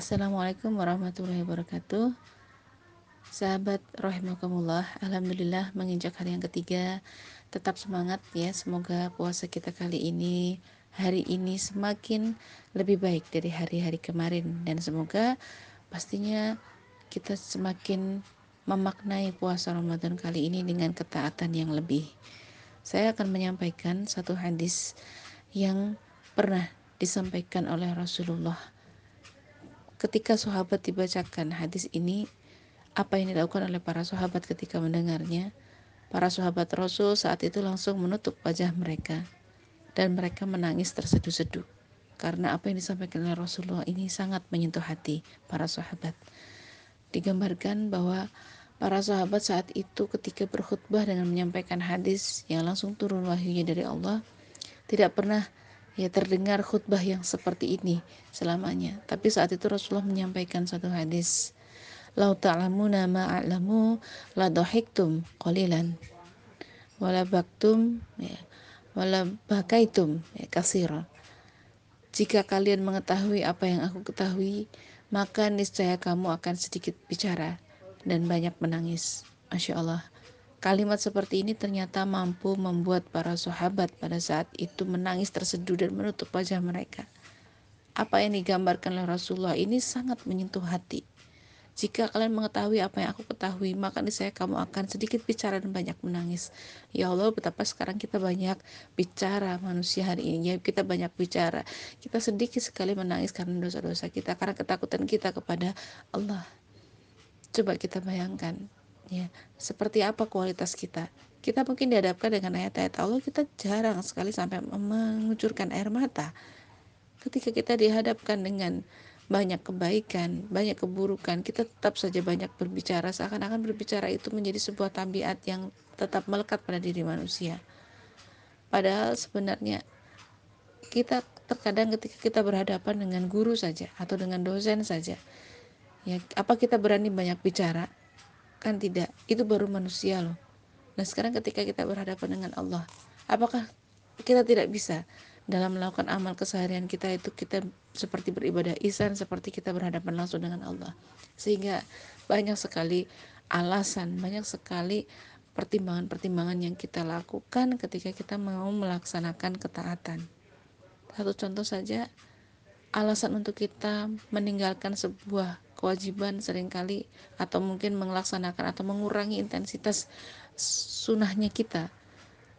Assalamualaikum warahmatullahi wabarakatuh. Sahabat rahimakumullah Alhamdulillah menginjak hari yang ketiga. Tetap semangat ya Semoga puasa kita kali ini Hari ini semakin lebih baik dari hari-hari kemarin. Dan semoga pastinya kita semakin memaknai puasa Ramadan kali ini dengan ketaatan yang lebih. Saya akan menyampaikan satu hadis yang pernah disampaikan oleh Rasulullah ketika sahabat dibacakan hadis ini apa yang dilakukan oleh para sahabat ketika mendengarnya? Para sahabat Rasul saat itu langsung menutup wajah mereka dan mereka menangis terseduh-seduh karena apa yang disampaikan oleh Rasulullah ini sangat menyentuh hati para sahabat. Digambarkan bahwa para sahabat saat itu ketika berkhutbah dengan menyampaikan hadis yang langsung turun wahyunya dari Allah tidak pernah ya terdengar khutbah yang seperti ini selamanya. Tapi saat itu Rasulullah menyampaikan satu hadis, "Lau ta'lamuna ma a'lamu la dhahiktum qalilan wala baktum ya, wala bakaitum ya, kasira." Jika kalian mengetahui apa yang aku ketahui, maka niscaya kamu akan sedikit bicara dan banyak menangis. Masya Allah. Kalimat seperti ini ternyata mampu membuat para sahabat pada saat itu menangis terseduh dan menutup wajah mereka. Apa yang digambarkan oleh Rasulullah ini sangat menyentuh hati. Jika kalian mengetahui apa yang aku ketahui, maka saya kamu akan sedikit bicara dan banyak menangis. Ya Allah, betapa sekarang kita banyak bicara manusia hari ini. Ya, kita banyak bicara. Kita sedikit sekali menangis karena dosa-dosa kita, karena ketakutan kita kepada Allah. Coba kita bayangkan, ya seperti apa kualitas kita kita mungkin dihadapkan dengan ayat-ayat Allah kita jarang sekali sampai mengucurkan air mata ketika kita dihadapkan dengan banyak kebaikan, banyak keburukan, kita tetap saja banyak berbicara seakan-akan berbicara itu menjadi sebuah tabiat yang tetap melekat pada diri manusia. Padahal sebenarnya kita terkadang ketika kita berhadapan dengan guru saja atau dengan dosen saja, ya apa kita berani banyak bicara? Kan tidak, itu baru manusia loh. Nah sekarang ketika kita berhadapan dengan Allah, apakah kita tidak bisa dalam melakukan amal keseharian kita itu kita seperti beribadah isan seperti kita berhadapan langsung dengan Allah? Sehingga banyak sekali alasan banyak sekali pertimbangan-pertimbangan yang kita lakukan ketika kita mau melaksanakan ketaatan. Satu contoh saja alasan untuk kita meninggalkan sebuah kewajiban sering kali atau mungkin melaksanakan atau mengurangi intensitas sunnahnya kita.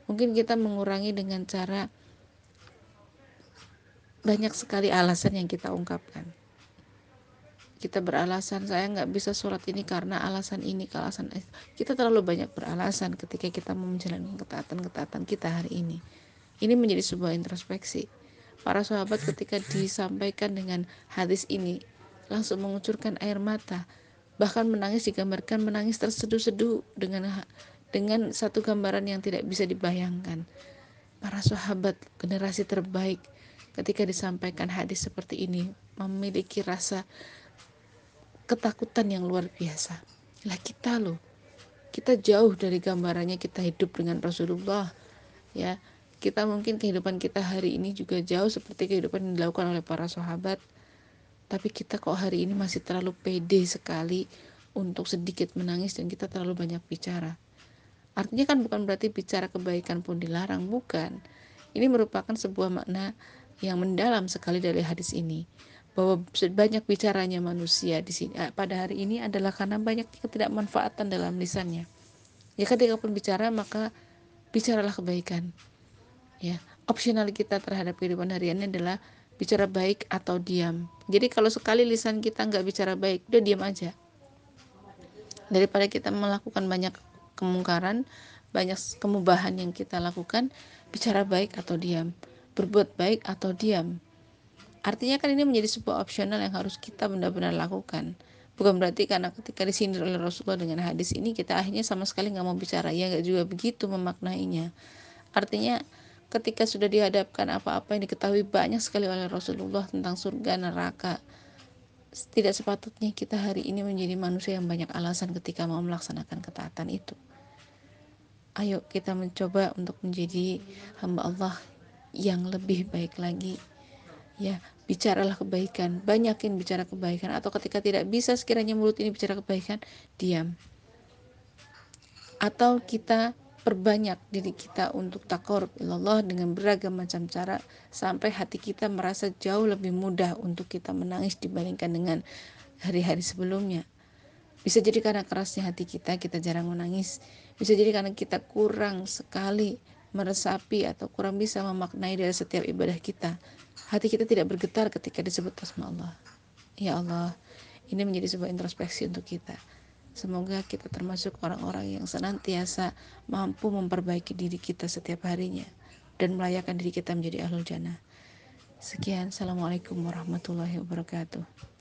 Mungkin kita mengurangi dengan cara banyak sekali alasan yang kita ungkapkan. Kita beralasan saya nggak bisa sholat ini karena alasan ini alasan kita terlalu banyak beralasan ketika kita mau menjalankan ketaatan-ketaatan kita hari ini. Ini menjadi sebuah introspeksi. Para sahabat ketika disampaikan dengan hadis ini langsung mengucurkan air mata, bahkan menangis digambarkan menangis terseduh-seduh dengan dengan satu gambaran yang tidak bisa dibayangkan. Para sahabat generasi terbaik ketika disampaikan hadis seperti ini memiliki rasa ketakutan yang luar biasa. Lah kita loh, kita jauh dari gambarannya kita hidup dengan Rasulullah ya kita mungkin kehidupan kita hari ini juga jauh seperti kehidupan yang dilakukan oleh para sahabat tapi kita kok hari ini masih terlalu pede sekali untuk sedikit menangis dan kita terlalu banyak bicara. Artinya kan bukan berarti bicara kebaikan pun dilarang bukan. Ini merupakan sebuah makna yang mendalam sekali dari hadis ini. Bahwa banyak bicaranya manusia di sini eh, pada hari ini adalah karena banyak ketidakmanfaatan dalam lisannya. Ya ketika pun bicara maka bicaralah kebaikan. Ya opsional kita terhadap kehidupan hariannya adalah bicara baik atau diam. Jadi kalau sekali lisan kita nggak bicara baik udah diam aja. Daripada kita melakukan banyak kemungkaran banyak kemubahan yang kita lakukan bicara baik atau diam. Berbuat baik atau diam. Artinya kan ini menjadi sebuah opsional yang harus kita benar-benar lakukan. Bukan berarti karena ketika disindir oleh Rasulullah dengan hadis ini kita akhirnya sama sekali nggak mau bicara. Ya nggak juga begitu memaknainya. Artinya ketika sudah dihadapkan apa-apa yang diketahui banyak sekali oleh Rasulullah tentang surga neraka tidak sepatutnya kita hari ini menjadi manusia yang banyak alasan ketika mau melaksanakan ketaatan itu. Ayo kita mencoba untuk menjadi hamba Allah yang lebih baik lagi. Ya bicaralah kebaikan, banyakin bicara kebaikan. Atau ketika tidak bisa sekiranya mulut ini bicara kebaikan, diam. Atau kita perbanyak diri kita untuk takor Allah dengan beragam macam cara sampai hati kita merasa jauh lebih mudah untuk kita menangis dibandingkan dengan hari-hari sebelumnya. Bisa jadi karena kerasnya hati kita, kita jarang menangis. Bisa jadi karena kita kurang sekali meresapi atau kurang bisa memaknai dari setiap ibadah kita. Hati kita tidak bergetar ketika disebut asma Allah. Ya Allah, ini menjadi sebuah introspeksi untuk kita. Semoga kita termasuk orang-orang yang senantiasa mampu memperbaiki diri kita setiap harinya dan melayakan diri kita menjadi ahlul jannah. Sekian, Assalamualaikum warahmatullahi wabarakatuh.